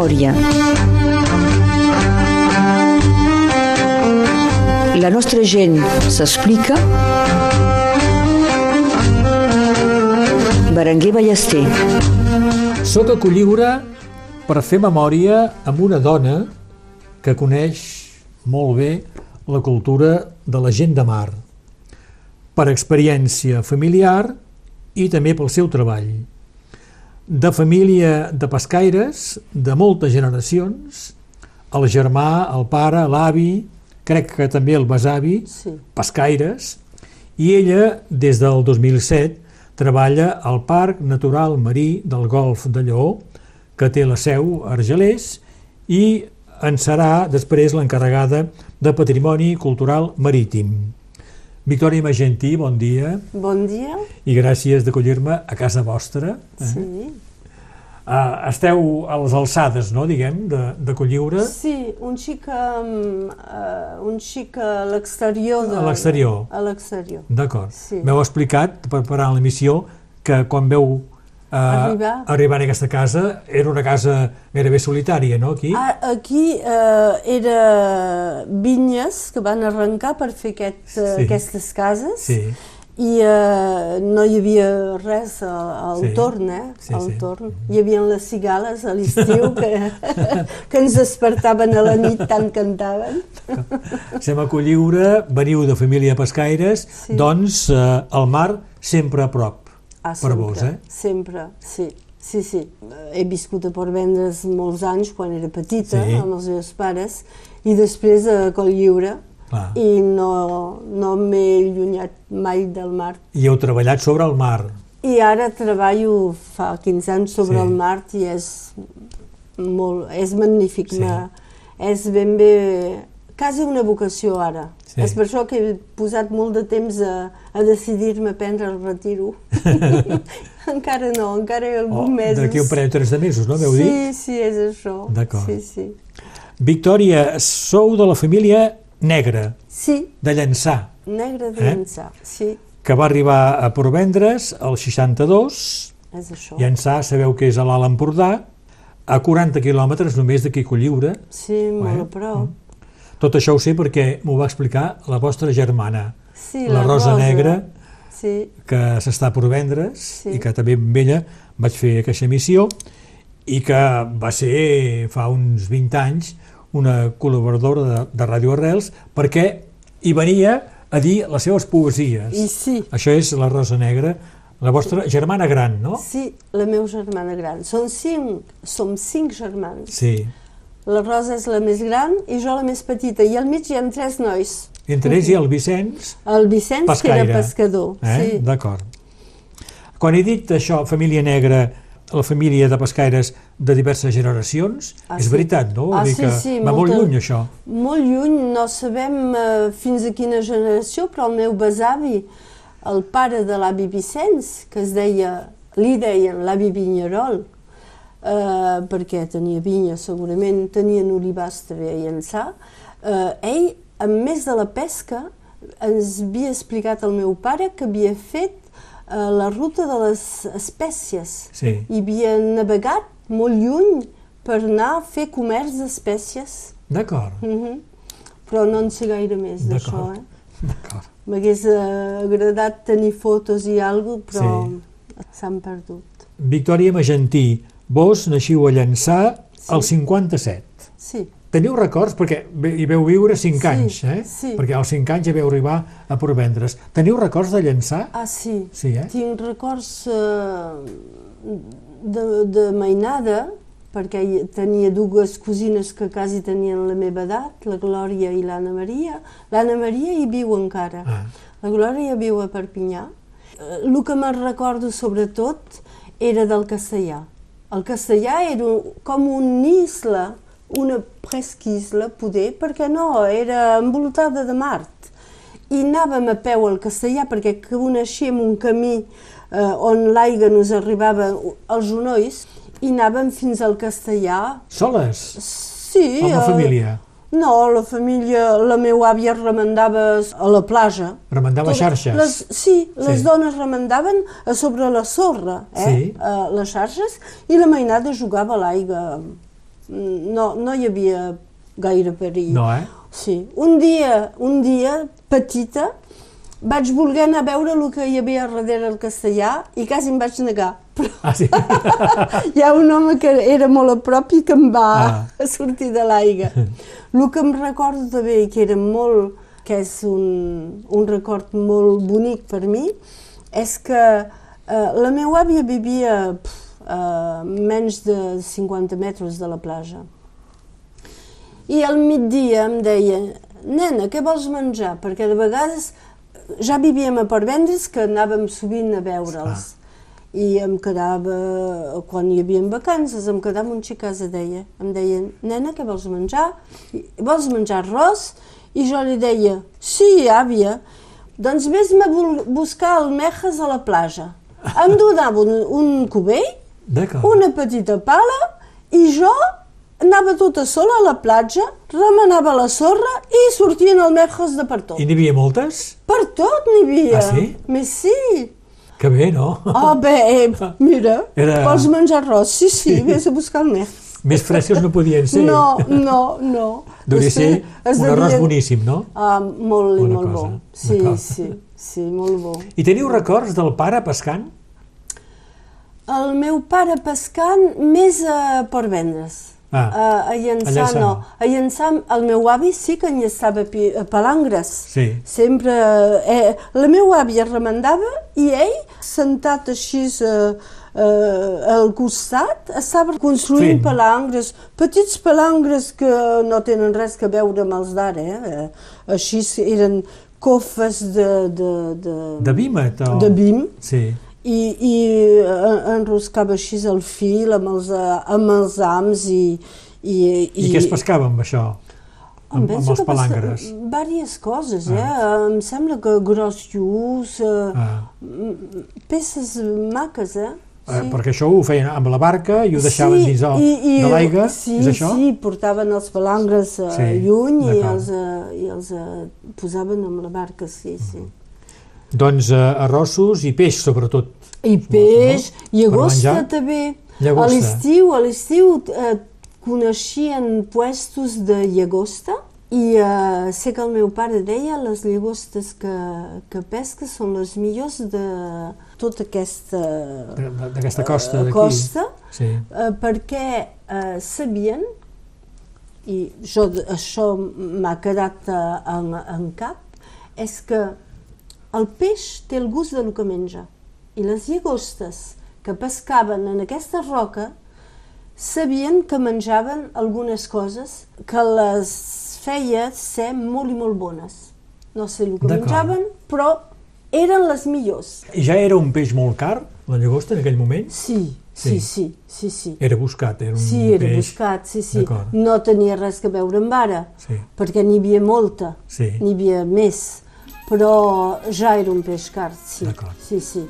memòria. La nostra gent s'explica. Berenguer Ballester. Soc a Colliure per fer memòria amb una dona que coneix molt bé la cultura de la gent de mar, per experiència familiar i també pel seu treball. De família de pescaires, de moltes generacions, el germà, el pare, l'avi, crec que també el besavi, Sí. pescaires, i ella, des del 2007, treballa al Parc Natural Marí del Golf de Lleó, que té la seu a Argelers, i en serà després l'encarregada de Patrimoni Cultural Marítim. Victòria Magentí, bon dia, Bon dia. i gràcies d'acollir-me a casa vostra. Sí. Uh, esteu a les alçades, no?, diguem, de, de Colliure, Sí, un xic, um, uh, un xic a l'exterior. de- A l'exterior. A l'exterior. D'acord. Sí. M'heu explicat, preparant l'emissió, que quan veu eh, Arribar. arribar en aquesta casa, era una casa gairebé solitària, no?, aquí? Ah, aquí uh, era vinyes que van arrencar per fer aquest, uh, Sí. aquestes cases Sí, i uh, no hi havia res al, al Sí. torn, eh? Sí, al sí. torn. Hi havia les cigales a l'estiu que, que ens despertaven a la nit tant cantaven. Sem a Colliure, veniu de família pescaires, Sí. doncs eh, el mar sempre a prop Ah, per sempre, vos, eh? Sempre, sí. Sí, sí. He viscut a Port Vendres molts anys quan era petita, Sí. amb els meus pares, i després a Cotlliure, Clar. i no, no m'he allunyat mai del mar. I heu treballat sobre el mar. I ara treballo fa 15 anys sobre Sí. el mar i és molt, és magnífic. Sí. Ma, és ben bé, quasi una vocació ara. Sí. És per això que he posat molt de temps a, a decidir-me a prendre el retiro. encara no, encara hi ha Oh, alguns mesos. D'aquí un parell o tres de mesos, no m'heu sí, dit? Sí, és això. D'acord. Sí, sí. Victòria, sou de la família negra, Sí, de Llançà, negre de Eh? llançar. Sí, que va arribar a Portvendres el 62, és això. Llançà sabeu que és a l'Alt Empordà, a 40 quilòmetres només d'aquí Colliure. Sí, molt Eh? a prop. Tot això ho sé perquè m'ho va explicar la vostra germana, Sí, la, Rosa, Negra, Sí, que s'està per vendre's Sí. i que també amb ella vaig fer aquesta emissió i que va ser fa uns 20 anys una col·laboradora de, de Ràdio Arrels perquè hi venia a dir les seves poesies. i sí. Això és la Rosa Negra, la vostra germana gran, no? Sí, la meva germana gran. Són cinc, som cinc germans. Sí. La Rosa és la més gran i jo la més petita. I al mig hi ha tres nois. Entre ells hi ha el Vicenç, El Vicenç, Pescaire. que era pescador. eh? Sí. D'acord. Quan he dit això, família negra, la família de pescaires de diverses generacions, Ah, és sí. veritat, no? Ah, dir sí, que sí, va molt molta- lluny, això. Molt lluny, no sabem eh, fins a quina generació, però el meu besavi, el pare de l'avi Vicenç, que es deia, li deien l'avi Vinyarol, eh, perquè tenia vinya segurament, tenien olivars també a llançar, eh, ell, a més de la pesca, ens havia explicat al meu pare que havia fet eh, la ruta de les espècies Sí. i havia navegat molt lluny per anar a fer comerç d'espècies. D'acord, Mhm. Però no en sé gaire més d'això, eh? d'acord. M'hagués eh, agradat tenir fotos i alguna cosa, però s'han perdut. Victòria Magentí, vos naixiu a Llançà Sí. el 57. Sí, Teniu records? Perquè hi veu viure 5 Sí, anys, eh? sí. Perquè als 5 anys ja veu arribar a Portvendres. Teniu records de Llançà? ah sí, Sí, eh? tinc records eh, de, de mainada, perquè hi- tenia dues cosines que quasi tenien la meva edat, la Glòria i l'Anna Maria. L'Anna Maria hi viu encara. Ah. La Glòria viu a Perpinyà. Eh, El que me'n recordo sobretot era del castellà. El castellà era com un isla, una presquisla, poder, perquè no, era envoltada de mar. I anàvem a peu al castellà perquè coneixíem un camí eh, on l'aigua nos arribava als genolls i anàvem fins al castellà. Soles? Sí. Amb la eh, família? No, la família, la meva àvia remandava a la plaja. Remandava Tot- xarxes? Les, sí, les Sí. dones remendaven a sobre la sorra, eh? Sí. eh, les xarxes, i la mainada jugava a l'aigua. No, no hi havia gaire perill. No, eh? Sí. Un dia, un dia, petita, vaig voler anar a veure el que hi havia darrere el castellà i quasi em vaig negar. Però Ah, sí? hi ha un home que era molt a prop i que em va Ah. sortir de l'aigua. El que em recordo també i que era molt, que és un, un record molt bonic per mi, és que eh, la meva àvia vivia pf, a menys de 50 metres de la platja. I al migdia em deia, nena, què vols menjar? Perquè de vegades ja vivíem a Porvendres que anàvem sovint a veure'ls. I em quedava, quan hi havia vacances, em quedava un xic a casa, deia. Em deia, nena, què vols menjar? Vols menjar arròs? I jo li deia, sí, àvia, doncs vés-me a buscar almejes a la platja. Em donava un, un cubell. Una petita pala i jo anava tota sola a la platja, remenava la sorra i sortien almejes de per tot. I n'hi havia moltes? Per tot n'hi havia. Ah, sí? Més sí. Que bé, no? Oh, bé, eh, mira, Era- vols menjar arròs? Sí, sí, vés a buscar almejes. Més fresques no podien ser. No, no, no. Deuria ser un arròs esdevien- boníssim, no? Ah, molt Bona molt cosa, bo. Sí, sí, sí, molt bo. I teniu records del pare pescant? El meu pare pescant més a Portvendres. Ah, a, a Llançà, a no. A Llançà, el meu avi sí que enllaçava palangres. Sí. Sempre... Eh, la meva àvia remendava i ell, sentat així eh, eh, al costat, estava construint Fent. palangres, petits palangres que no tenen res que veure amb els d'ara. Eh? Així eren cofes de... De, de, De vímet? O... de bim Sí. I, i eh, enroscava així el fil amb els, eh, amb els ams i... I, I, què es pescava amb això? Em Amb, amb els palangres? Vàries coses, eh? Em sembla que gros lluç, eh, Ah. peces maques, eh? Eh, perquè això ho feien amb la barca i ho deixaven dins el, de l'aigua, sí, és això? Sí, portaven els palangres eh, Sí, lluny i els, eh, i els eh, posaven amb la barca, sí, sí. Doncs eh, arrossos i peix, sobretot. I peix, i Per agosta menjar? també. Llagosta. A l'estiu, a l'estiu eh, coneixien puestos de llagosta i eh, sé que el meu pare deia les llagostes que, que pesca són les millors de tota aquesta d'aquesta costa d'aquí. costa Sí. eh, perquè eh, sabien i jo, això m'ha quedat eh, en, en cap, és que el peix té el gust del que menja. I les llagostes que pescaven en aquesta roca sabien que menjaven algunes coses que les feia ser molt i molt bones. No sé el que menjaven, però eren les millors. Ja era un peix molt car, la llagosta, en aquell moment? Sí, Sí. sí, sí, sí, sí. Era buscat, era un Sí, era peix... buscat, sí, sí. No tenia res que veure amb ara, Sí. perquè n'hi havia molta, Sí. n'hi havia més, però ja era un peix car, sí. D'acord. Sí, sí.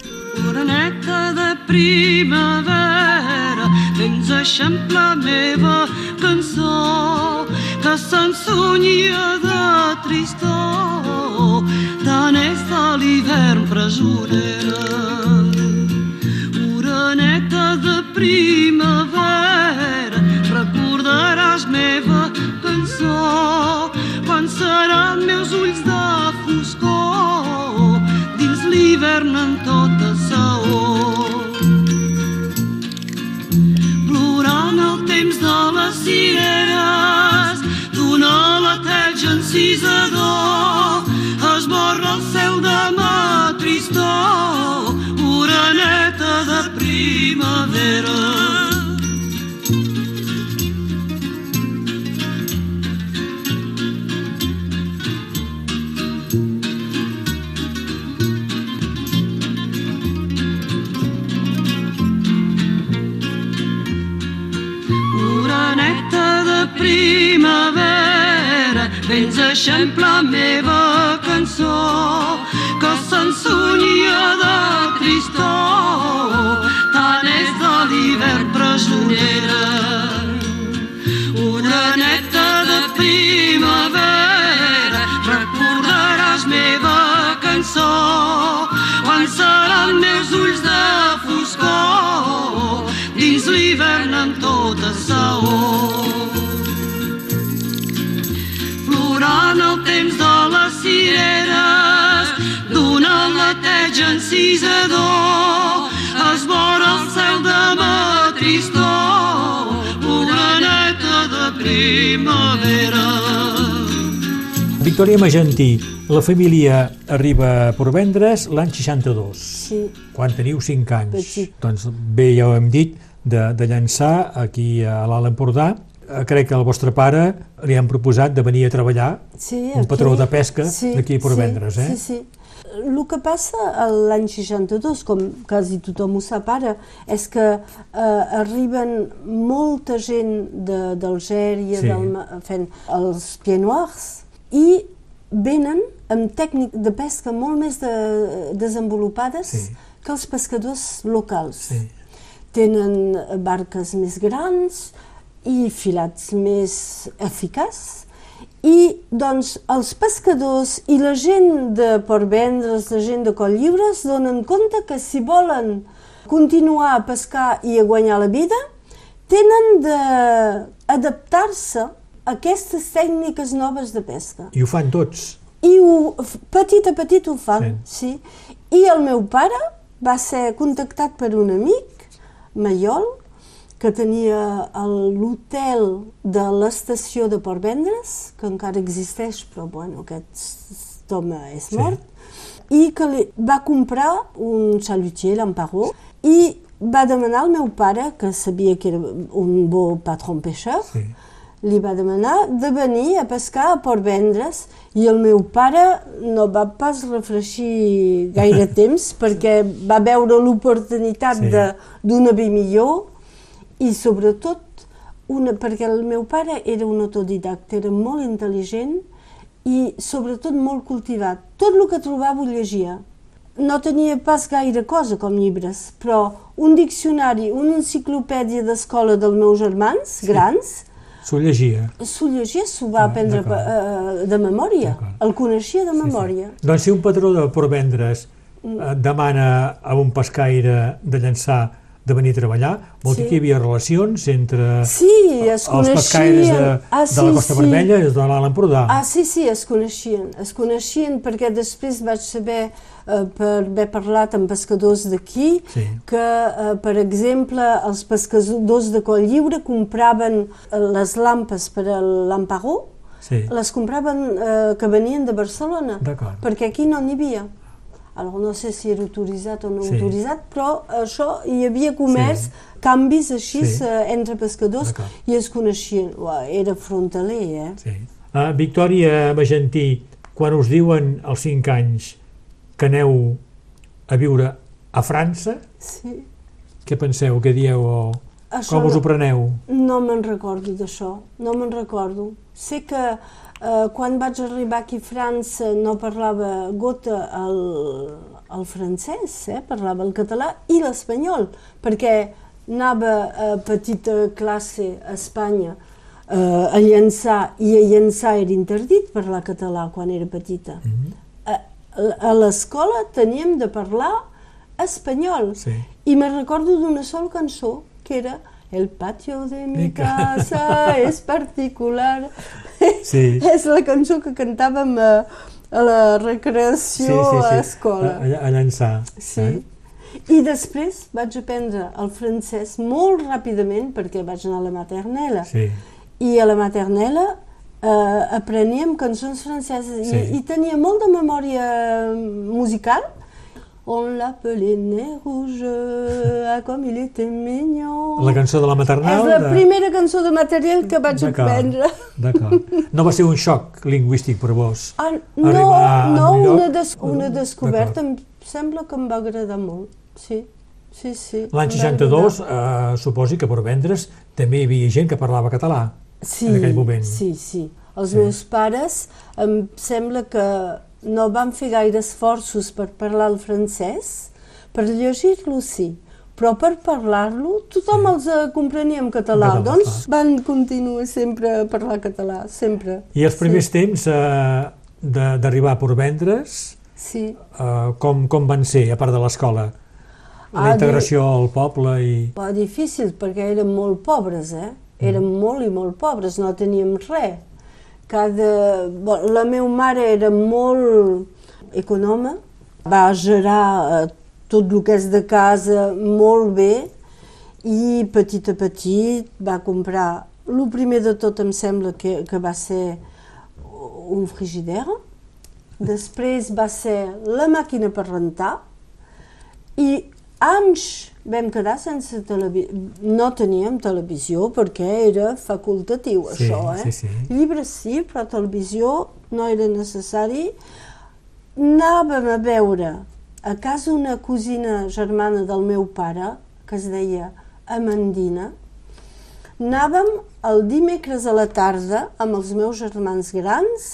Oreneta de primavera, vens a eixamplar la meva cançó, que s'ensunyia de tristor, tant és de l'hivern presonera. Oreneta de primavera, recordaràs meva cançó, seran meus ulls de foscor, dins l'hivern en tota saó. Plorant el temps de les cireres, d'una lateja encisador, esborra el cel de ma tristor, oreneta de primavera. Eixamplar la meva cançó, que s'ensunyia de tristor, veig encisador, es vora el cel de ma tristor, moreneta de primavera. Victòria Magentí, la família arriba a Porvendres l'any 62, Sí, quan teniu 5 anys. Petit. Doncs bé, ja ho hem dit, de, de llançar aquí a l'Alt Empordà. Eh, Crec que al vostre pare li han proposat de venir a treballar sí, un aquí. patró de pesca Sí, d'aquí a Porvendres, sí, eh? Sí, sí. El que passa a l'any 62, com quasi tothom ho sap ara, és que eh, arriben molta gent de- d'Algèria, Sí. del, fent els pieds noirs, i venen amb tècnic de pesca molt més de, desenvolupades Sí. que els pescadors locals. Sí. Tenen barques més grans i filats més eficaç i doncs els pescadors i la gent de Portvendres, la gent de Colllliure es donen compte que si volen continuar a pescar i a guanyar la vida tenen d'adaptar-se a aquestes tècniques noves de pesca. I ho fan tots. I ho, petit a petit ho fan, sí. I el meu pare va ser contactat per un amic, Maiol, que tenia el- l'hotel de l'estació de Portvendres, que encara existeix, però bueno, aquest home és Sí. mort, i que li va comprar un chalutier, l'Amparó, i va demanar al meu pare, que sabia que era un bo patron pêcheur, Sí. li va demanar de venir a pescar a Portvendres i el meu pare no va pas refreixir gaire temps perquè va veure l'oportunitat Sí. de- d'una vi millor i sobretot una, perquè el meu pare era un autodidacte, era molt intel·ligent i sobretot molt cultivat. Tot el que trobava ho llegia. No tenia pas gaire cosa com llibres, però un diccionari, una enciclopèdia d'escola dels meus germans, grans, S'ho llegia. S'ho llegia, s'ho va Ah, aprendre eh, de memòria. El coneixia de memòria. Doncs si un patró de Porvendres Mm. eh, demana a un pescaire de llançar de venir a treballar, vol dir Sí. que hi havia relacions entre Sí, es els pescaires de. Ah, de la Costa Vermella i de l'Alt Empordà. Ah, sí, sí, es coneixien. Es coneixien perquè després vaig saber, eh, per haver parlat amb pescadors d'aquí, Sí. que, eh, per exemple, els pescadors de Coll Lliure compraven eh, les lampes per a l'Amparó, Sí. les compraven eh, que venien de Barcelona, perquè aquí no n'hi havia. Alors, no sé si era autoritzat o no Sí. autoritzat, però això hi havia comerç, Sí. canvis així Sí. eh, entre pescadors i es coneixien. Uah, era frontaler, eh? sí. Uh, Victòria Magentí, quan us diuen als 5 anys que aneu a viure a França, Sí. què penseu, què dieu o Això com us no- ho preneu? No me'n recordo d'això, no me'n recordo. Sé que eh, quan vaig arribar aquí a França no parlava gota el, el francès, eh? parlava el català i l'espanyol, perquè anava a petita classe a Espanya eh, a llançar, i a llançar era interdit parlar català quan era petita. A, a l'escola teníem de parlar espanyol. Sí. I me recordo d'una sola cançó, que era El patio de mi Mi ca- casa és particular. Sí. és la cançó que cantàvem a, a la recreació a escola. A, a, a llançar. Sí. Eh? I després vaig aprendre el francès molt ràpidament perquè vaig anar a la maternella. Sí. I a la maternella eh, apreníem cançons franceses Sí. i, i tenia molt de memòria musical. On l'appelait Nez Rouge, ah, comme il était mignon. La cançó de la maternal... És la de- primera cançó de material que vaig aprendre. D'acord. No va ser un xoc lingüístic per vos? Ah, no, Arribar no, un lloc- una, des, una descoberta, em sembla que em va agradar molt. Sí, sí, sí. L'any em va 62, agradar. eh, suposi que per vendre's també hi havia gent que parlava català sí, en aquell moment. Sí, sí. Els Sí. meus pares em sembla que no van fer gaire esforços per parlar el francès, per llegir-lo sí, però per parlar-lo tothom els eh, comprenia en català, català, doncs van continuar sempre a parlar català, sempre. I els primers temps eh, d'arribar a Porvendres, Sí. eh, com, com van ser, a part de l'escola? La Ah, integració al poble i... Però difícil, perquè érem molt pobres, eh? Érem molt i molt pobres, no teníem res. Cada... bo, La meva mare era molt economa Va gerar eh, tot el que és de casa molt bé i petit a petit va comprar. El primer de tot em sembla que, que va ser un frigider, després va ser la màquina per rentar i anys vam quedar sense televisió, no teníem televisió perquè era facultatiu Sí, això, eh? sí, sí. Llibres sí, però televisió no era necessari. Anàvem a veure a casa una cosina germana del meu pare, que es deia Amandina, anàvem el dimecres a la tarda amb els meus germans grans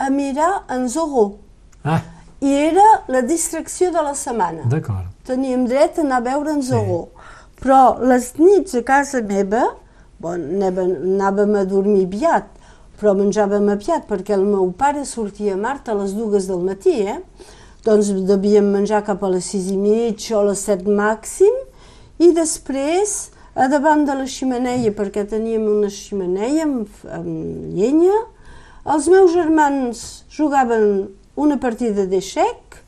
a mirar en Zorro. Ah, I era la distracció de la setmana. d'acord. Teníem dret a anar a veure en Zorro. Però les nits a casa meva, bon, anàvem, anàvem a dormir aviat, però menjàvem aviat perquè el meu pare sortia a Mart a les dues del matí, eh? Doncs devíem menjar cap a les sis i mig o a les set màxim i després a davant de la ximeneia, perquè teníem una ximeneia amb, amb llenya, els meus germans jugaven una partida de xec,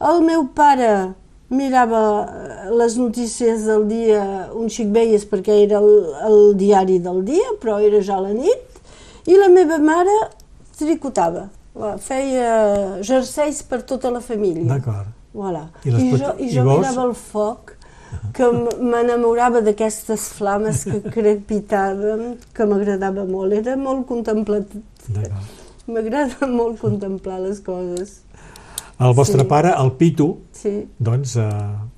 el meu pare mirava eh, les notícies del dia un xic veies perquè era el, el diari del dia, però era ja la nit, i la meva mare tricotava, Va, feia jerseis per tota la família. D'acord. Voilà. I I, I jo, i i jo vos? mirava el foc, que m'enamorava d'aquestes flames que crepitaven, que m'agradava molt. Era molt contemplatiu. D'acord. M'agrada molt contemplar les coses. El vostre Sí. pare, el Pitu, Sí, doncs eh,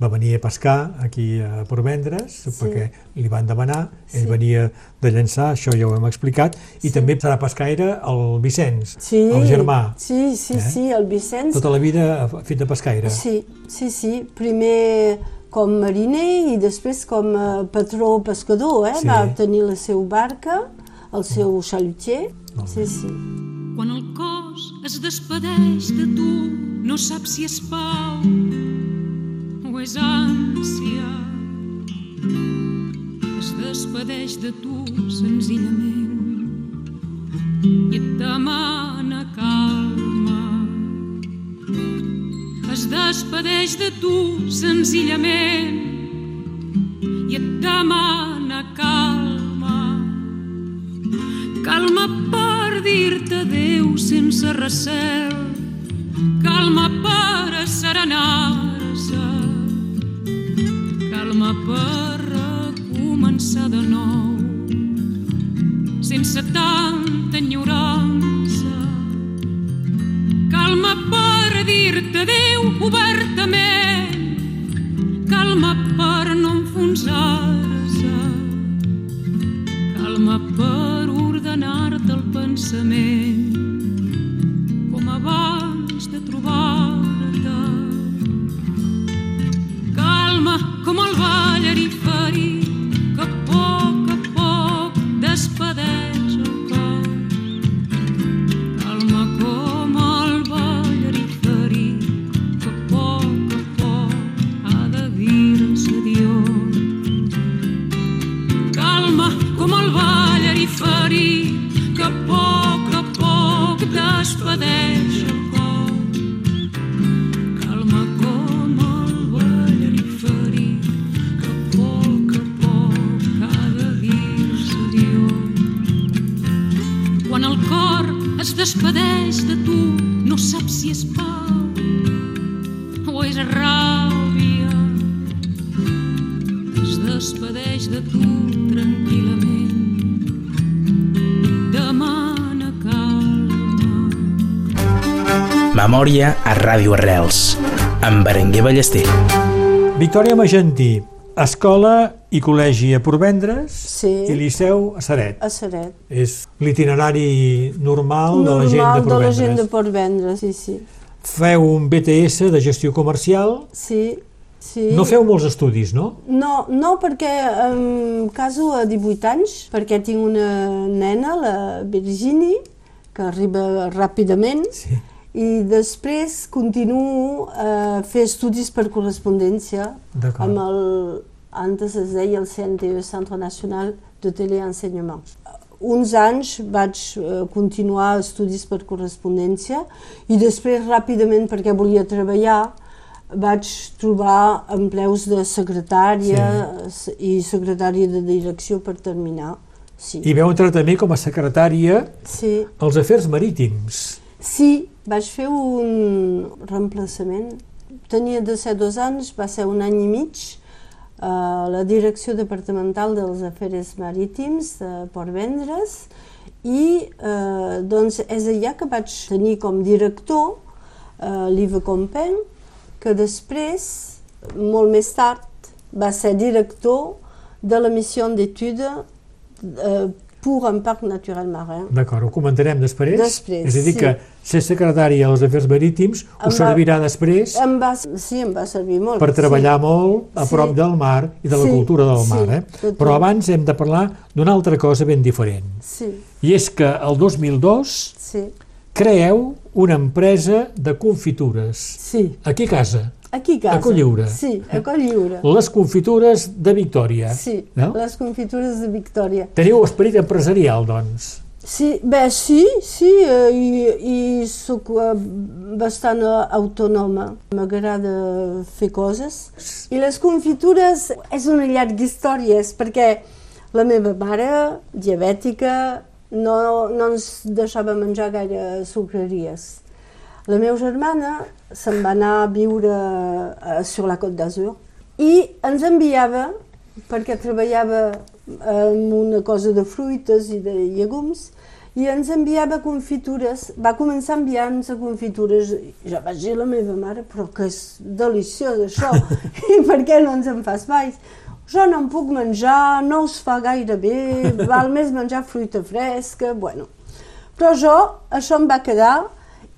va venir a pescar aquí a Portvendres perquè li van demanar, ell Sí. venia de llançar, això ja ho hem explicat, i també serà pescaire el Vicenç, sí, el germà. Sí, sí, Eh? sí, el Vicenç. Tota la vida ha fet de pescaire. Sí, sí, sí. Primer com mariner i després com a patró pescador, eh? Sí. Va tenir la seva barca, el seu bé. Sí, sí. Quan el cos es despedeix de tu, no saps si és pau o és ànsia. Es despedeix de tu senzillament i et demana calma. Es despedeix de tu senzillament i et demana calma. Calma per dir-te adéu sense recel, calma per asserenar-se, calma per recomençar de nou, sense tanta enyorança. Calma per dir-te adéu obertament, calma per no enfonsar-se, calma per ordenar-te el pensament poc a poc despedeix Memòria a Ràdio Arrels, amb Berenguer Ballester. Victòria Magentí, escola i col·legi a Portvendres Sí. i liceu a Saret. A Seret. És l'itinerari normal, de la gent de Normal de la gent de Portvendres. Portvendres, sí, sí. Feu un BTS de gestió comercial. Sí, sí. No feu molts estudis, no? No, no, perquè em caso a 18 anys, perquè tinc una nena, la Virginie, que arriba ràpidament, Sí. I després continuo a fer estudis per correspondència amb el, antes es deia el CNTE, Centre Nacional de Téléenseignement. Uns anys vaig eh, continuar estudis per correspondència i després ràpidament, perquè volia treballar, vaig trobar empleus de secretària sí. i secretària de direcció per terminar. Sí. I veu entrar també com a secretària sí. als afers marítims. Sí, vaig fer un reemplaçament. Tenia de ser dos anys, va ser un any i mig, a la direcció departamental dels afers marítims de Port Vendres i eh, doncs és allà que vaig tenir com director eh, l'Iva Compen, que després, molt més tard, va ser director de la missió d'étude eh, pour un parc naturel marin. D'acord, ho comentarem després. Després, És a dir, sí. que ser secretària als afers marítims Em va- servirà després Em va, sí, em va servir molt. per treballar sí. molt a Sí. prop del mar i de la Sí, cultura del sí, mar. Eh? total. Però abans hem de parlar d'una altra cosa ben diferent. Sí, I és que el 2002 sí, creeu una empresa de confitures. sí. Aquí a casa. Aquí a casa. A Colliure. Sí, a Colliure. Les confitures de Victòria. Sí, No? les confitures de Victòria. Teniu esperit empresarial, doncs. Sí, bé, sí, sí, eh, i, i sóc eh, bastant autònoma. M'agrada fer coses. I les confitures és una llarga història, és perquè la meva mare, diabètica, no, no ens deixava menjar gaire sucreries. La meva germana se'n va anar a viure eh, sur la Côte d'Azur i ens enviava, perquè treballava en una cosa de fruites i de llegums, i ens enviava confitures, va començar a enviar-nos a confitures, jo vaig dir a la meva mare, però que és deliciós això, i per què no ens en fas mai? Jo no em puc menjar, no us fa gaire bé, val més menjar fruita fresca, bueno. Però jo, això em va quedar,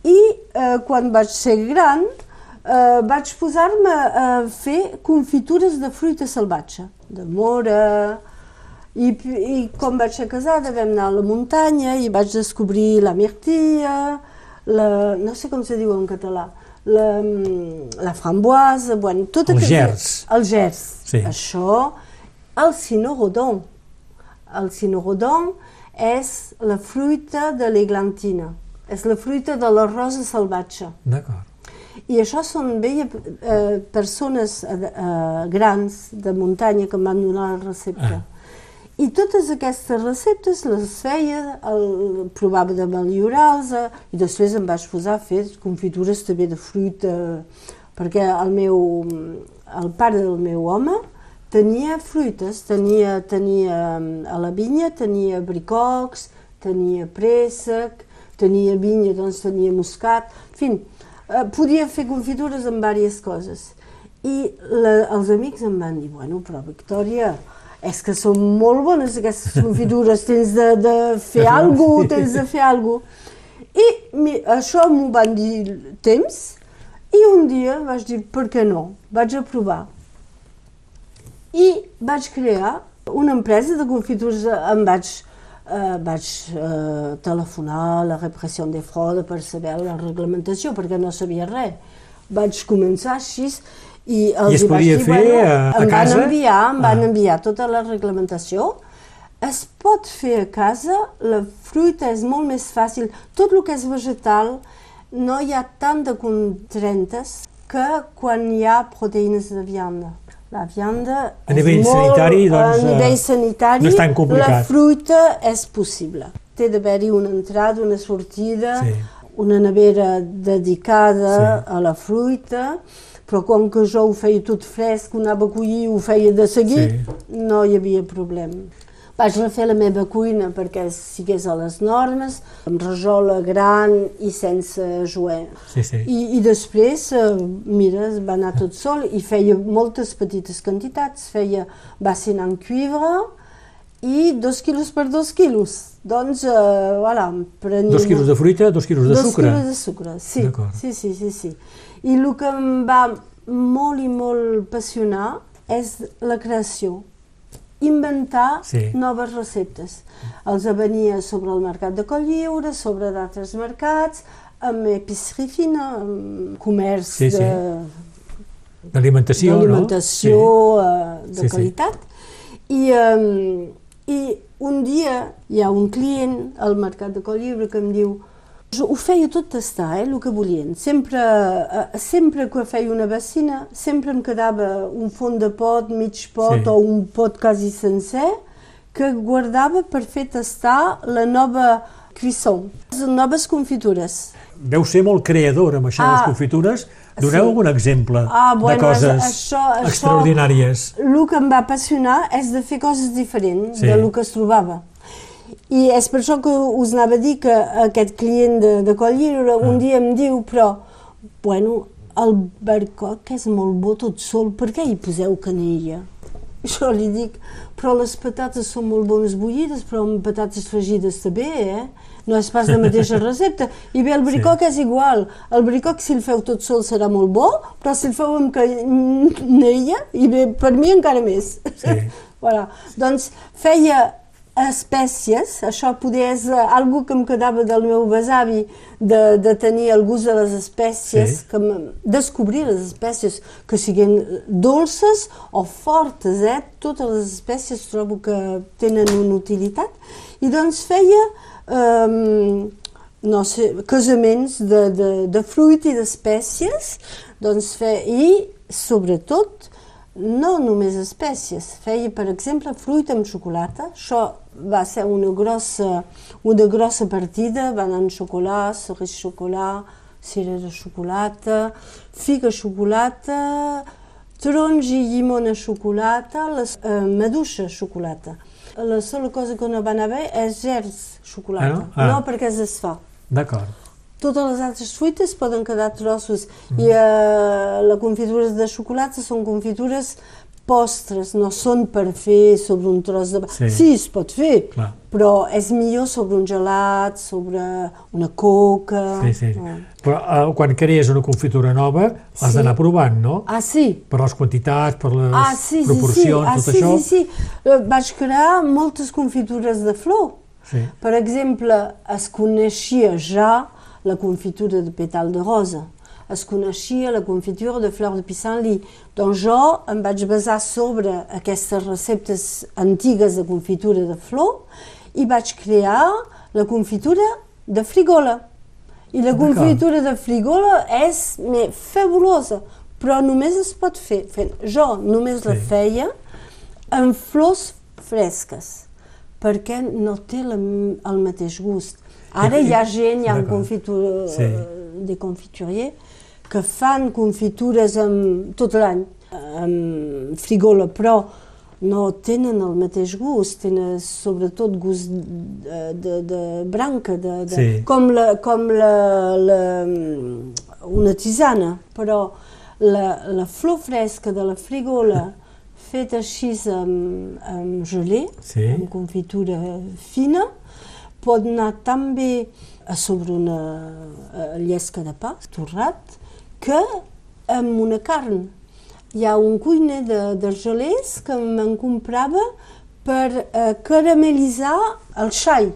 i eh, quan vaig ser gran eh, vaig posar-me a fer confitures de fruita salvatge, de mora, i, i quan vaig ser casada vam anar a la muntanya i vaig descobrir la mirtilla, la, no sé com se diu en català, la, la framboise, bueno, tot El gers. El gers. Sí. Això, el cinorrodon. El cinorrodon és la fruita de l'eglantina, és la fruita de la rosa salvatge. D'acord. I això són veia eh, persones eh, eh, grans de muntanya que em van donar la recepta. Ah. I totes aquestes receptes les feia, el, provava de millorar-los eh, i després em vaig posar a fer confitures també de fruita, perquè el meu, el pare del meu home tenia fruites, tenia, tenia mm, a la vinya, tenia bricocs, tenia préssec, tenia vinya, doncs tenia muscat, en fi, eh, podia fer confitures amb diverses coses. I la, els amics em van dir, bueno, però Victòria, és que són molt bones aquestes confitures, tens de, de fer alguna cosa, tens de fer alguna cosa. I mi, això m'ho van dir temps, i un dia vaig dir, per què no? Vaig a provar. I vaig crear una empresa de confitures, em vaig, eh, vaig eh, telefonar a la repressió de fraude per saber la reglamentació, perquè no sabia res. Vaig començar així i els es hi vaig podia dir, fer bueno, a- a em casa? van enviar, em van Ah. enviar tota la reglamentació. Es pot fer a casa, la fruita és molt més fàcil. Tot el que és vegetal no hi ha tant de contrentes que quan hi ha proteïnes de vianda. La vianda A és nivell molt, sanitari, doncs, a nivell eh, sanitari, no és tan complicat. la fruita és possible. Té d'haver-hi una entrada, una sortida, Sí. una nevera dedicada Sí. a la fruita, però com que jo ho feia tot fresc, ho anava a collir, ho feia de seguir, Sí. no hi havia problema. Vaig refer la meva cuina perquè sigués a les normes, amb rajola gran i sense joer. Sí, sí. I, I després, eh, mira, va anar tot sol i feia moltes petites quantitats. Feia bassin en cuivre i dos quilos per dos quilos. Doncs, eh, voilà, prenia... Dos quilos de fruita, dos quilos de dos sucre. quilos de sucre, sí. Sí, sí, sí, sí. I el que em va molt i molt passionar és la creació inventar Sí. noves receptes. Els venia sobre el mercat de Colliure, sobre d'altres mercats, amb epiceria fina, amb comerç Sí, sí. de D'alimentació, no? d'alimentació eh, de Sí, sí. qualitat. I, eh, I un dia hi ha un client al mercat de Colliure que em diu Ho feia tot tastar, eh, el que volien. Sempre, eh, sempre que feia una vacina, sempre em quedava un fons de pot, mig pot Sí. o un pot quasi sencer, que guardava per fer tastar la nova cuisson, les noves confitures. Deu ser molt creador amb això de les Ah, confitures. Doneu sí. algun exemple Ah, de bueno, coses això- això- extraordinàries. El que em va apassionar és de fer coses diferents Sí. de lo que es trobava. I és per això que us anava a dir que aquest client de, de Coll Lliure un dia em diu, però, bueno, el barcoc és molt bo tot sol, per què hi poseu canella? Jo li dic, però les patates són molt bones bullides, però amb patates fregides també, eh? No és pas la mateixa recepta. I bé, el bricoc sí. és igual. El bricoc, si el feu tot sol, serà molt bo, però si el feu amb canella, i bé, per mi encara més. Sí. voilà. Doncs feia espècies, això poder és eh, algo que em quedava del meu besavi, de, de tenir el gust de les espècies, Sí. que descobrir les espècies que siguin dolces o fortes, eh? totes les espècies trobo que tenen una utilitat, i doncs feia um, no sé, casaments de, de, de fruit i d'espècies, doncs fe, i sobretot no només espècies, feia per exemple fruita amb xocolata, això va ser una grossa, una grossa partida, banan xocolat, cerise xocolat, cera de xocolata, figa xocolata, taronja i llimona xocolata, les, eh, maduixa xocolata. La sola cosa que no va anar bé és gers xocolata, Ah, no? Ah. no perquè es desfà. D'acord. Totes les altres fruites poden quedar trossos i eh, les confitures de xocolata són confitures postres, no són per fer sobre un tros de... Sí. sí es pot fer, Clar. però és millor sobre un gelat, sobre una coca... Sí, sí. Ah. Però eh, quan crees una confitura nova, l'has Sí. d'anar provant, no? Ah, sí? Per les quantitats, per les Ah, sí, sí, sí. proporcions, Ah, tot sí, això. sí, sí. Eh, Vaig crear moltes confitures de flor. Sí. Per exemple, es coneixia ja la confitura de petal de rosa, es coneixia la confitura de flor de pissenlit. Doncs jo em vaig basar sobre aquestes receptes antigues de confitura de flor i vaig crear la confitura de frigola. I la confitura de frigola és me, fabulosa, però només es pot fer, jo només la Sí. feia amb flors fresques, perquè no té la, el mateix gust. Ara hi ha gent, hi ha confitur, Sí. de confiturier que fan confitures amb, tot l'any amb frigola, però no tenen el mateix gust, tenen sobretot gust de, de, de branca, de, de, Sí. com, la, com la, la, una tisana, però la, la flor fresca de la frigola feta així amb, amb gelé, Sí. amb confitura fina, pot anar tan bé a sobre una eh, llesca de pa, torrat, que amb una carn. Hi ha un cuiner de, de gelers que me'n comprava per eh, caramelitzar el xai.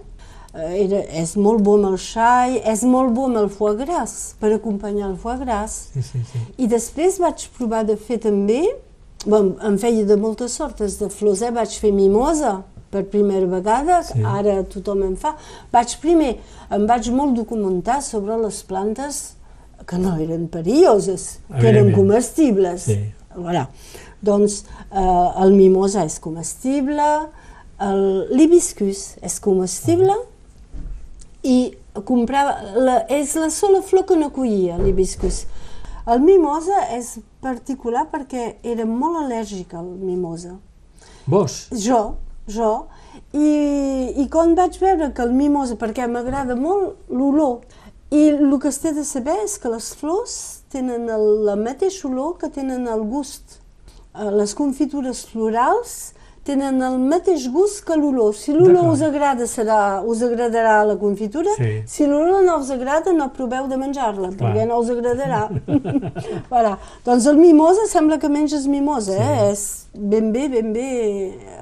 Eh, era, és molt bo amb el xai, és molt bo amb el foie gras, per acompanyar el foie gras. Sí, sí, sí. I després vaig provar de fer també, bon, em feia de moltes sortes de flors, eh? vaig fer mimosa per primera vegada, Sí. ara tothom en fa. Vaig primer, em vaig molt documentar sobre les plantes que no eren perilloses, que eren comestibles. Sí. Voilà. Doncs eh, el mimosa és comestible, l'hibiscus és comestible i comprava, la, és la sola flor que no collia, l'hibiscus. El mimosa és particular perquè era molt al·lèrgica al mimosa. Vos? Jo, jo. I, I quan vaig veure que el mimosa, perquè m'agrada molt l'olor, i el que es té de saber és que les flors tenen el, la mateixa olor que tenen el gust. Eh, Les confitures florals tenen el mateix gust que l'olor. Si l'olor us agrada, serà, us agradarà la confitura. Sí. Si l'olor no us agrada, no proveu de menjar-la, perquè no us agradarà. voilà. Doncs el mimosa sembla que menges mimosa, eh? És ben bé, ben bé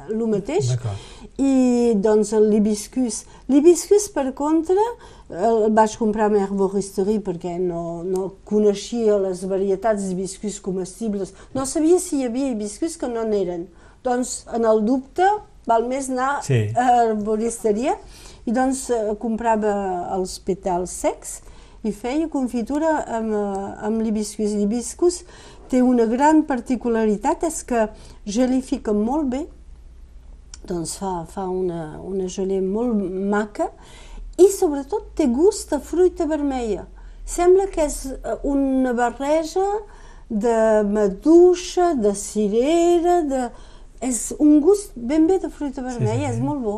el mateix. I doncs l'hibiscus. L'hibiscus, per contra, el vaig comprar a herboristerie perquè no, no coneixia les varietats d'hibiscus comestibles. No sabia si hi havia hibiscus que no n'eren. Doncs, en el dubte, val més anar Sí. a herboristeria i doncs eh, comprava els petals secs i feia confitura amb, eh, amb l'hibiscus. L'hibiscus té una gran particularitat, és que gelifica molt bé, doncs fa, fa una, una gelée molt maca i sobretot té gust de fruita vermella. Sembla que és eh, una barreja de maduixa, de cirera, de... És un gust ben bé de fruita vermella, sí, és molt bo.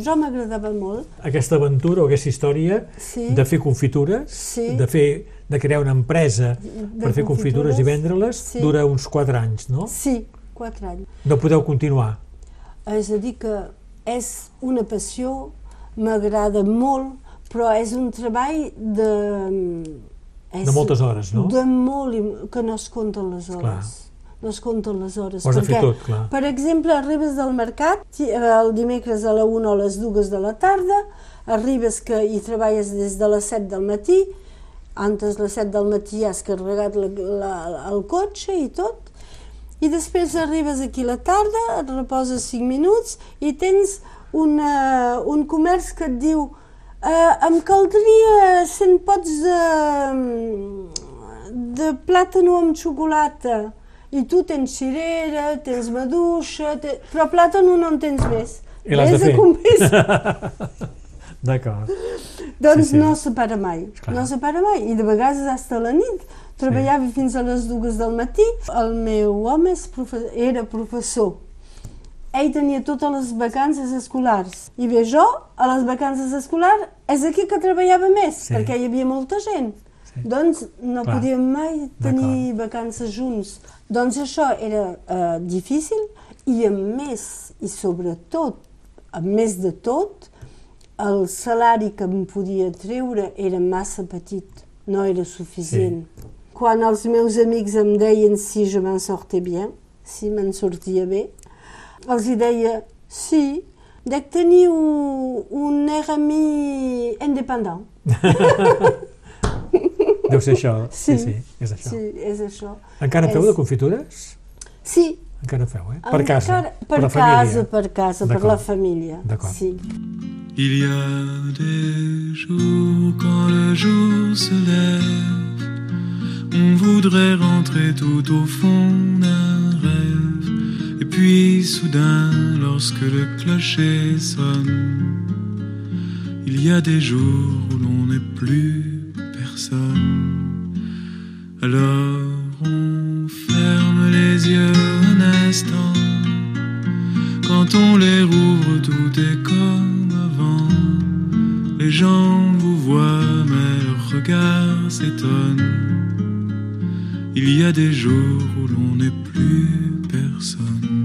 Jo m'agradava molt. Aquesta aventura o aquesta història Sí. de fer confitures, Sí. de, fer, de crear una empresa per fer confitures i confitures, vendre-les, sí. dura uns 4 anys, no? Sí, quatre anys. No podeu continuar. És a dir que és una passió, m'agrada molt, però és un treball de... És De moltes hores, no? De molt, que no es compten les hores. Clar. No es compten les hores. Ho has perquè, tot, clar. Per exemple, arribes del mercat, ti- el dimecres a la 1 o a les 2 de la tarda, arribes que hi treballes des de les 7 del matí, antes les 7 del matí has carregat la, la, el cotxe i tot, i després arribes aquí a la tarda, et reposes 5 minuts i tens una, un comerç que et diu eh, em caldria 100 pots de, de plàtano amb xocolata i tu tens cirera, tens maduixa, te... però plàtano no en tens més. I l'has de fer. D'acord. doncs Sí, sí. no se para mai, Clar. no se para mai, i de vegades fins a la nit. Treballava fins a les dues del matí. El meu home és profe era professor. Ell tenia totes les vacances escolars. I bé, jo, a les vacances escolars, és aquí que treballava més, Sí. perquè hi havia molta gent. Sí. Doncs no Clar. podíem mai tenir vacances junts. Doncs això era eh, difícil i a més, i sobretot, a més de tot, el salari que em podia treure era massa petit, no era suficient. Sí. Quan els meus amics em deien si je m'en sortais bien, si me'n sortia bé, deia sí, dec tenir un, un RMI independent. Deu ser això. Sí, Sí. sí, és això. Sí, és això. Encara en feu És- de confitures? Sí, Encara feu, eh? Per casa, encara- per la casa, família. per casa, per D'acord. la família. D'acord. Sí. Il y a des jours quand le jour se lève, on voudrait rentrer tout au fond d'un rêve. Puis soudain, lorsque le clocher sonne, il y a des jours où l'on n'est plus personne. Alors on ferme les yeux un instant. Quand on les rouvre, tout est comme avant. Les gens vous voient, mais leur regard s'étonne. Il y a des jours où l'on n'est plus personne.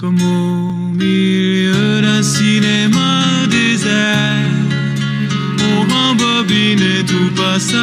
Comme au milieu d'un cinéma désert, on rembobine et tout passe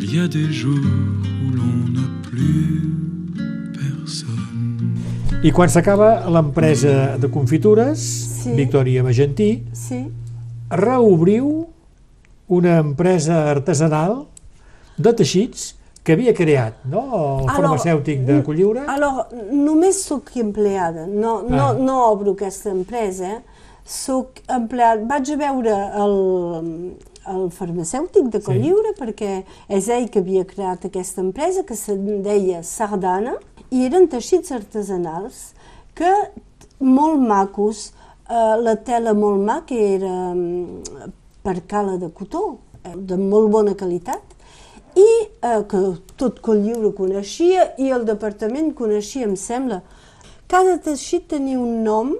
Il y a des jours où l'on n'a plus personne. I quan s'acaba l'empresa de confitures, Sí. Victòria Magentí, Sí. reobriu una empresa artesanal de teixits que havia creat no? el Alors, farmacèutic de Colliure. Alors, només sóc empleada, no, no, Ah. no obro aquesta empresa, sóc empleada. Vaig a veure el, el farmacèutic de Colliure, sí. perquè és ell que havia creat aquesta empresa que se'n deia Sardana, i eren teixits artesanals que molt macos, eh, la tela molt maca era mm, per cala de cotó, eh, de molt bona qualitat, i eh, que tot Colliure coneixia i el departament coneixia, em sembla. Cada teixit tenia un nom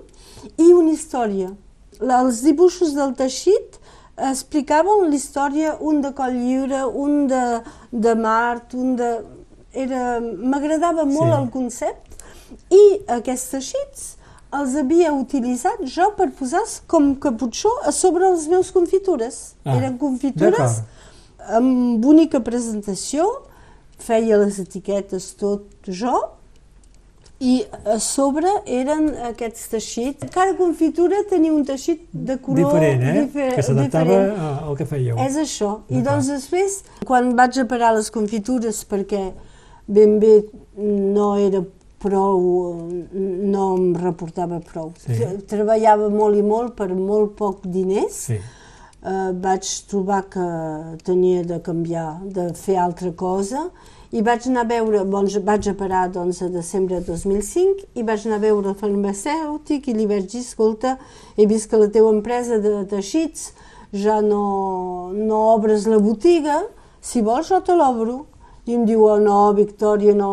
i una història. Els dibuixos del teixit explicaven la història, un de Coll Lliure, un de, de Mart, un de... Era... M'agradava molt Sí. el concepte i aquests teixits els havia utilitzat jo per posar com caputxó a sobre les meus confitures. Ah, Eren confitures amb bonica presentació, feia les etiquetes tot jo, i a sobre eren aquests teixits. Cada confitura tenia un teixit de color Diferent, eh? difer- que s'adaptava al que fèieu. És això. I doncs després, quan vaig a parar les confitures perquè ben bé no era prou, no em reportava prou. Sí. Treballava molt i molt per molt poc diners. Sí. Eh, vaig trobar que tenia de canviar, de fer altra cosa i vaig anar a veure, doncs, vaig a parar doncs, a desembre de 2005 i vaig anar a veure el farmacèutic i li vaig dir, escolta, he vist que la teva empresa de teixits ja no, no obres la botiga, si vols jo te l'obro. I em diu, oh, no, Victòria, no,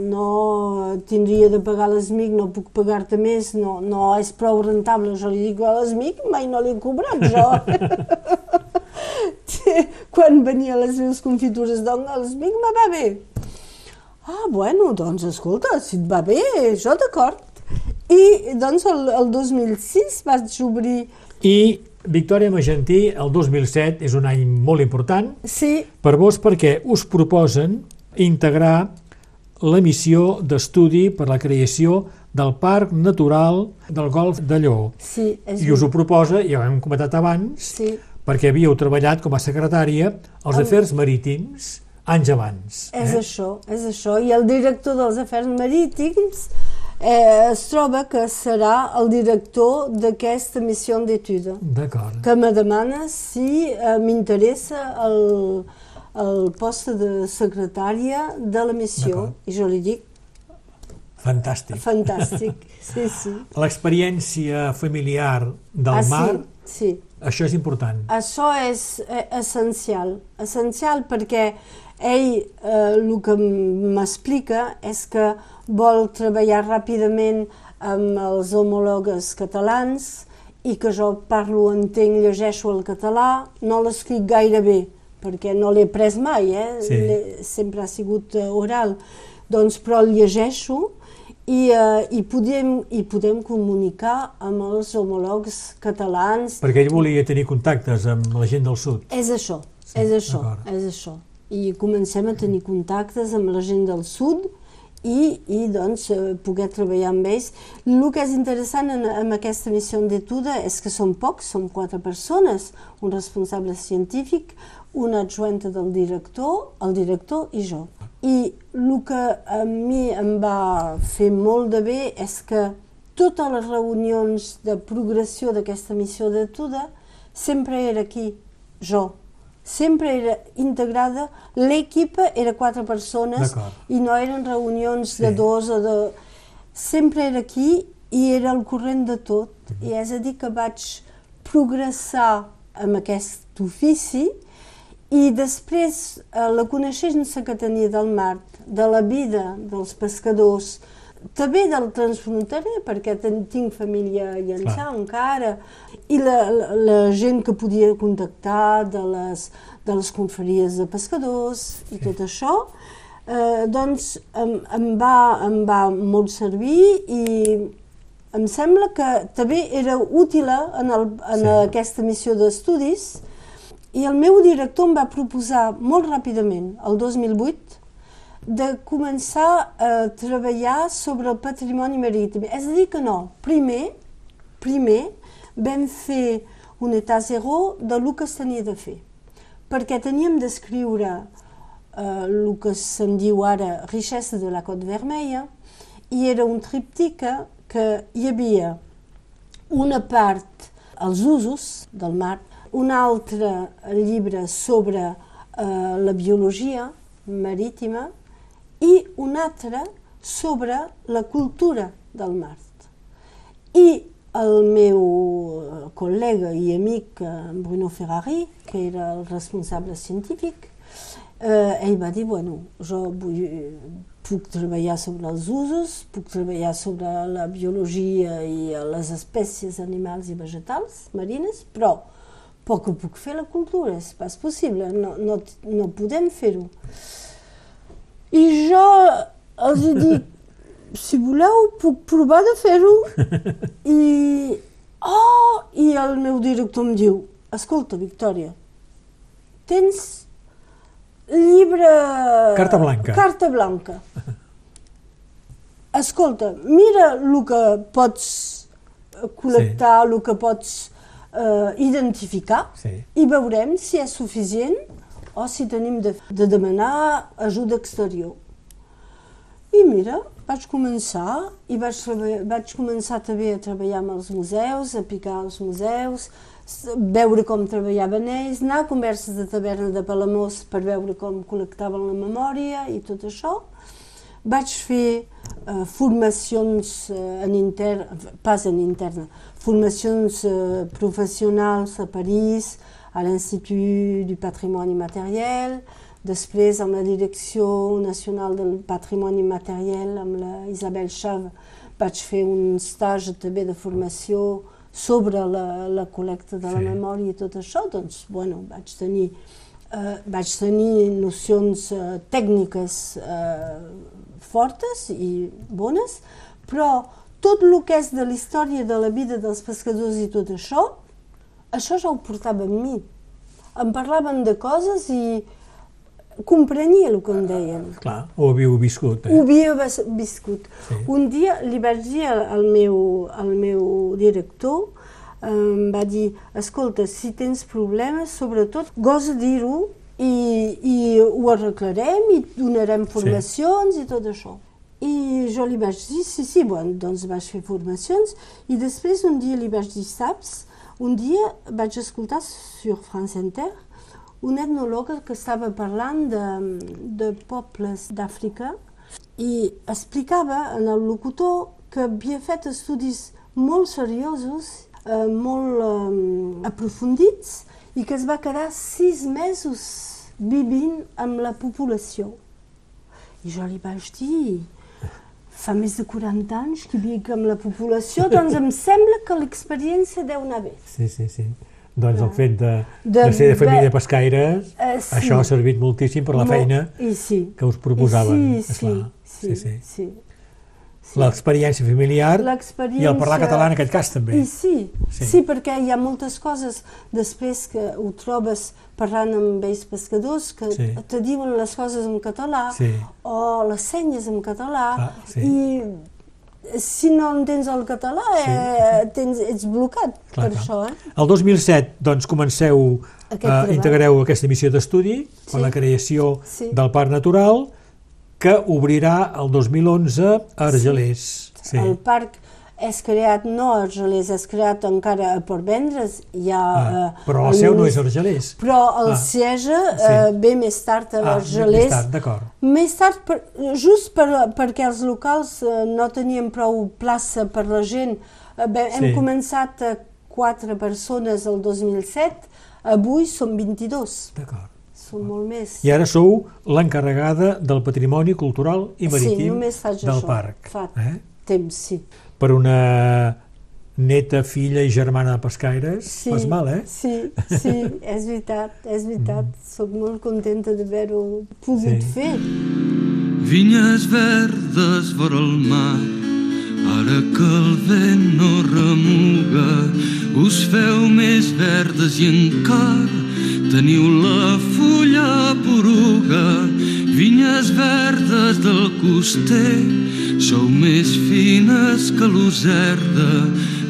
no tindria de pagar l'ESMIC, no puc pagar-te més, no, no és prou rentable. Jo li dic, a l'ESMIC mai no l'he cobrat jo. Quan venia les meves confitures doncs l'ESMIC me va bé. Ah, bueno, doncs escolta, si et va bé, jo d'acord. I doncs el, el 2006 vaig obrir... I Victòria Magentí, el 2007, és un any molt important Sí, per vos perquè us proposen integrar la missió d'estudi per la creació del Parc Natural del Golf de Lleó. sí, és I us ho proposa, ja ho hem comentat abans, Sí. Perquè havíeu treballat com a secretària als afers marítims anys abans. És això, és això. I el director dels afers marítims eh, es troba que serà el director d'aquesta missió d'étude, D'acord. que me demana si eh, m'interessa el, el post de secretària de la missió. I jo li dic, Fantàstic. fantàstic, sí, sí. L'experiència familiar del ah, mar, sí, sí. això és important. Això és eh, essencial, essencial perquè ell eh, el que m'explica és que vol treballar ràpidament amb els homòlogues catalans i que jo parlo, entenc, llegeixo el català, no l'escric gaire bé, perquè no l'he pres mai, eh? Sí. Sempre ha sigut eh, oral, doncs, però el llegeixo i, eh, i, podem, i podem comunicar amb els homòlegs catalans Perquè ell volia tenir contactes amb la gent del sud. és això, Sí, és això, és això. I comencem a tenir contactes amb la gent del sud i, i doncs, eh, poder treballar amb ells. El que és interessant en, en aquesta missió d'etuda és que són pocs, són quatre persones, un responsable científic, una adjuenta del director, el director i jo. I el que a mi em va fer molt de bé és que totes les reunions de progressió d'aquesta missió d'etuda sempre era aquí, jo. Sempre era integrada, l'equip era quatre persones i no eren reunions de Sí. dos o de... Sempre era aquí i era al corrent de tot. I és a dir que vaig progressar amb aquest ofici i després eh, la coneixença que tenia del mar, de la vida dels pescadors, també del transfronterer, perquè ten, tinc família a Llançà Clar. encara, i la, la, la gent que podia contactar de les, de les confraries de pescadors i tot això, eh, doncs em, em, va, em va molt servir i em sembla que també era útil en, el, en Sí. aquesta missió d'estudis i el meu director em va proposar molt ràpidament, el 2008, de començar a treballar sobre el patrimoni marítim. És a dir que no, primer, primer vam fer un etat zero de lo que tenia de fer, perquè teníem d'escriure eh, el que se'n diu ara Richesse de la Côte Vermella, i era un triptic que hi havia una part, els usos del mar, un altre llibre sobre eh, la biologia marítima i un altre sobre la cultura del mar. I el meu col·lega i amic eh, Bruno Ferrari, que era el responsable científic, eh, ell va dir, bueno, jo vull, puc treballar sobre els usos, puc treballar sobre la biologia i les espècies animals i vegetals marines, però poc ho puc fer la cultura, és pas possible, no, no, no podem fer-ho. I jo els dic, si voleu, puc provar de fer-ho. I, oh, I el meu director em diu, escolta, Victòria, tens llibre... Carta blanca. Carta blanca. Escolta, mira el que pots col·lectar, sí. el que pots eh, identificar Sí. i veurem si és suficient o si tenim de, de demanar ajuda exterior. I mira, vaig començar i vaig, vaig començar també a treballar amb els museus, a picar als museus, veure com treballaven ells, anar a converses de taverna de Palamós per veure com col·lectaven la memòria i tot això. Vaig fer eh, formacions eh, en intern, pas en interna, formacions eh, professionals a París, a l'Institut du Patrimoni Materiel, després amb la Direcció Nacional del Patrimoni Materiel, amb la Isabel Chav, vaig fer un stage també de formació sobre la, la col·lecta de la Sí. memòria i tot això, doncs, bueno, vaig tenir, eh, vaig tenir nocions eh, tècniques eh, fortes i bones, però tot el que és de la història de la vida dels pescadors i tot això, això ja ho portava amb mi. Em parlaven de coses i comprenia el que em deien. Clar, ho havíeu viscut. Ho Eh? havia vis- viscut. Sí. Un dia li vaig dir al meu, al meu director, em va dir, escolta, si tens problemes, sobretot, gosa dir-ho i, i ho arreglarem i donarem formacions i tot això. I jo li vaig dir, sí, sí, bon, doncs vaig fer formacions i després un dia li vaig dir, saps, un dia vaig escoltar sur France Inter un etnòleg que estava parlant de, de pobles d'Àfrica i explicava en el locutor que havia fet estudis molt seriosos, eh, molt eh, aprofundits i que es va quedar sis mesos vivint amb la població. I jo li vaig dir, fa més de 40 anys que vic amb la població, doncs em sembla que l'experiència deu anar bé. Sí, sí, sí. Doncs el fet de, De de ser de família pescaires, Eh, sí. això ha servit moltíssim per la feina I sí. que us proposaven. I sí, sí, sí, sí, sí. Sí. sí. L'experiència familiar i el parlar català en aquest cas també. I sí, Sí. sí, sí, perquè hi ha moltes coses després que ho trobes parlant amb vells pescadors que Sí. te diuen les coses en català Sí. o les senyes en català Ah, sí. i si no entens el català eh, tens, ets blocat Clar, per clar. això. Eh? El 2007 doncs, comenceu, Aquest eh, treball. integreu aquesta missió d'estudi per Sí. la creació Sí. del Parc Natural que obrirà el 2011 a Argelers. Sí. El parc és creat no a Argelers, és creat encara a Port Vendres. Hi ha, Ah, eh, però el el seu no és Argelers. Però el Ah, siege sí. eh, ve més tard a Ah, Argelers. més tard, d'acord. Més tard, per, just per, perquè els locals eh, no tenien prou plaça per la gent. Eh, bé, Sí. Hem començat a quatre persones el 2007, avui som 22, D'acord. Som molt més. I ara sou l'encarregada del patrimoni cultural i Sí, marítim només faig del això. parc. Fa Eh? temps, sí. Per una neta, filla i germana de pescaires, Sí, fas mal, eh? Sí, sí, és veritat, és veritat. Soc molt contenta d'haver-ho pogut Sí. fer. Vinyes verdes vora el mar, ara que el vent no remuga, us feu més verdes i encara teniu la fulla poruga. Vinyes verdes del coster, sou més fines que l'userda,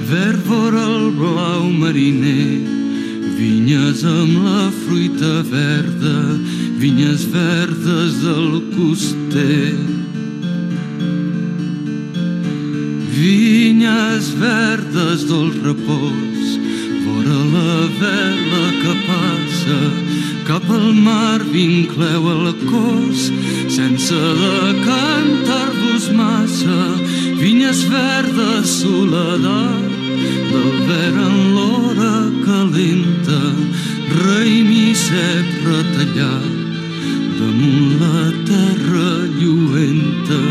verd vora el blau mariner. Vinyes amb la fruita verda, vinyes verdes del coster. Vinyes verdes del repòs, vora la vela que passa cap al mar vincleu el cos. Sense decantar-vos massa vinyes verdes, soledat del ver en l'hora calenta raïm i cep retallat damunt la terra lluenta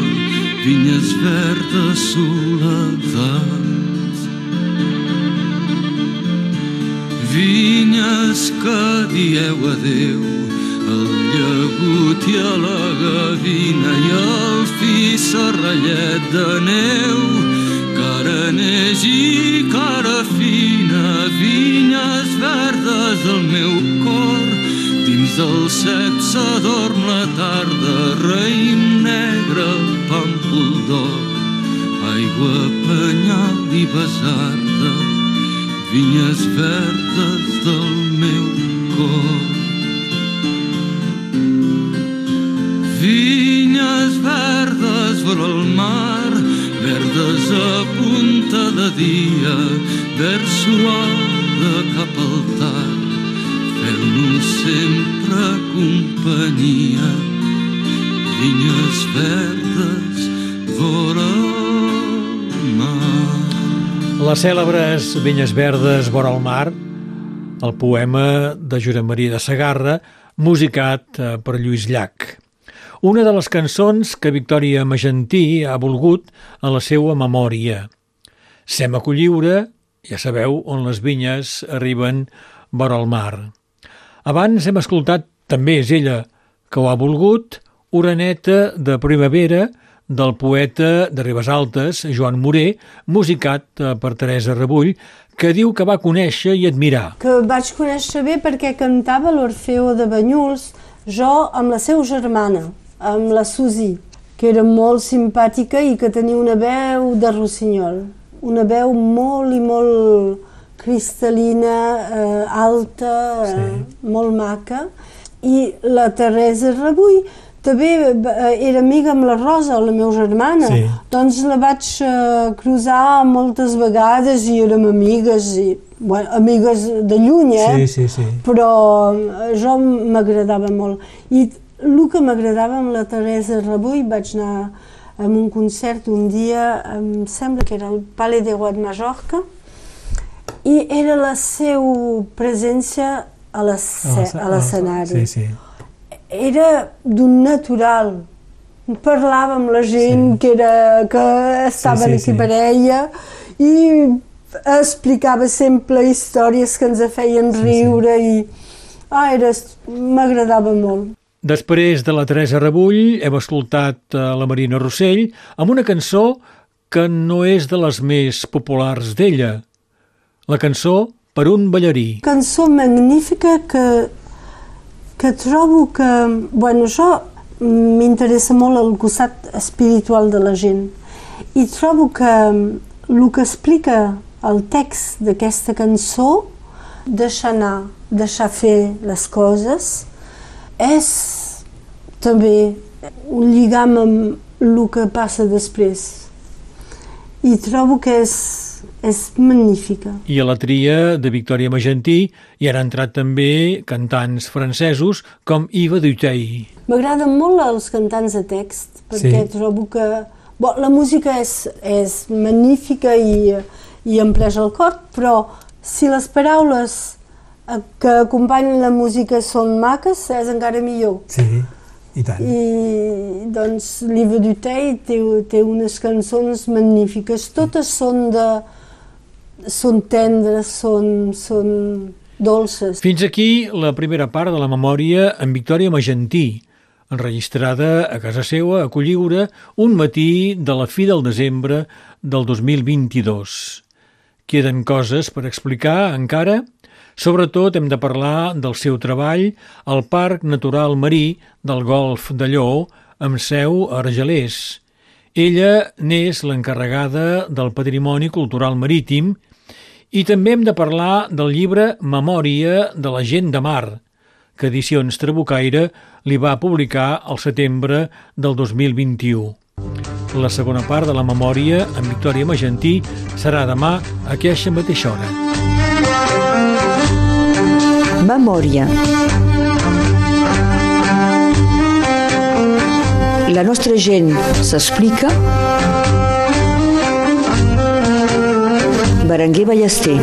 vinyes verdes, soledat Vinyes que dieu adeu al llagut i a la gavina i al fi serrallet de neu. Cara neix i cara fina vinyes verdes del meu cor. Dins del cep s'adorm la tarda raïm negre pàmpol d'or aigua, penyal i besarda vinyes verdes del meu cor. Vinyes verdes vora el mar, verdes a punta de dia, verd suau de cap al tard, fent-nos sempre companyia. Vinyes verdes Les cèlebres Vinyes Verdes vora el mar, el poema de Josep Maria de Sagarra, musicat eh, per Lluís Llach. Una de les cançons que Victòria Magentí ha volgut a la seva memòria. Sem a Colliure, ja sabeu on les vinyes arriben vora el mar. Abans hem escoltat, també és ella que ho ha volgut, Oreneta de Primavera, del poeta de Ribes Altes, Joan Moré, musicat eh, per Teresa Rebull, que diu que va conèixer i admirar. Que vaig conèixer bé perquè cantava l'Orfeo de Banyuls, jo amb la seva germana, amb la Susi, que era molt simpàtica i que tenia una veu de rossinyol. Una veu molt i molt cristal·lina, eh, alta, eh, Sí. molt maca. I la Teresa Rebull també eh, era amiga amb la Rosa, la meva germana. Sí. Doncs la vaig eh, cruzar moltes vegades i érem amigues, i, bueno, amigues de lluny, eh? sí, sí. però eh, jo m'agradava molt. I el que m'agradava amb la Teresa Rebull, vaig anar a un concert un dia, em sembla que era el Palais de Roi de Mallorca, i era la seva presència a l'escenari. Sí, sí. Era d'un natural. Parlava amb la gent Sí. que, era, que estaven Sí, sí, aquí sí. per ella i explicava sempre històries que ens feien riure i ah, m'agradava molt. Després de la Teresa Rebull hem escoltat eh, la Marina Rossell amb una cançó que no és de les més populars d'ella. La cançó Per un ballarí. Cançó magnífica que, que trobo que... Bueno, això m'interessa molt el costat espiritual de la gent. I trobo que el que explica el text d'aquesta cançó deixar anar, deixar fer les coses és també un lligam amb el que passa després. I trobo que és, és magnífica. I a la tria de Victòria Magentí hi han entrat també cantants francesos com Yves Dutey. M'agraden molt els cantants de text, perquè Sí. trobo que bo, la música és, és magnífica i, i em pleix el cor, però si les paraules eh, que acompanyen la música són maques, és encara millor. Sí, i tant. I doncs l'Iva Dutey té, té unes cançons magnífiques, totes són de... són tendres, són, són dolces. Fins aquí la primera part de la memòria en Victòria Magentí, enregistrada a casa seva a Colliure un matí de la fi del desembre del 2022. Queden coses per explicar encara? Sobretot hem de parlar del seu treball al Parc Natural Marí del Golf de Lleó amb seu a Argelers. Ella n'és l'encarregada del Patrimoni Cultural Marítim i també hem de parlar del llibre Memòria de la gent de mar, que Edicions Trabucaire li va publicar al setembre del 2021. La segona part de la memòria amb Victòria Magentí serà demà a aquesta mateixa hora. Memòria. La nostra gent s'explica. Berenguer Ballester.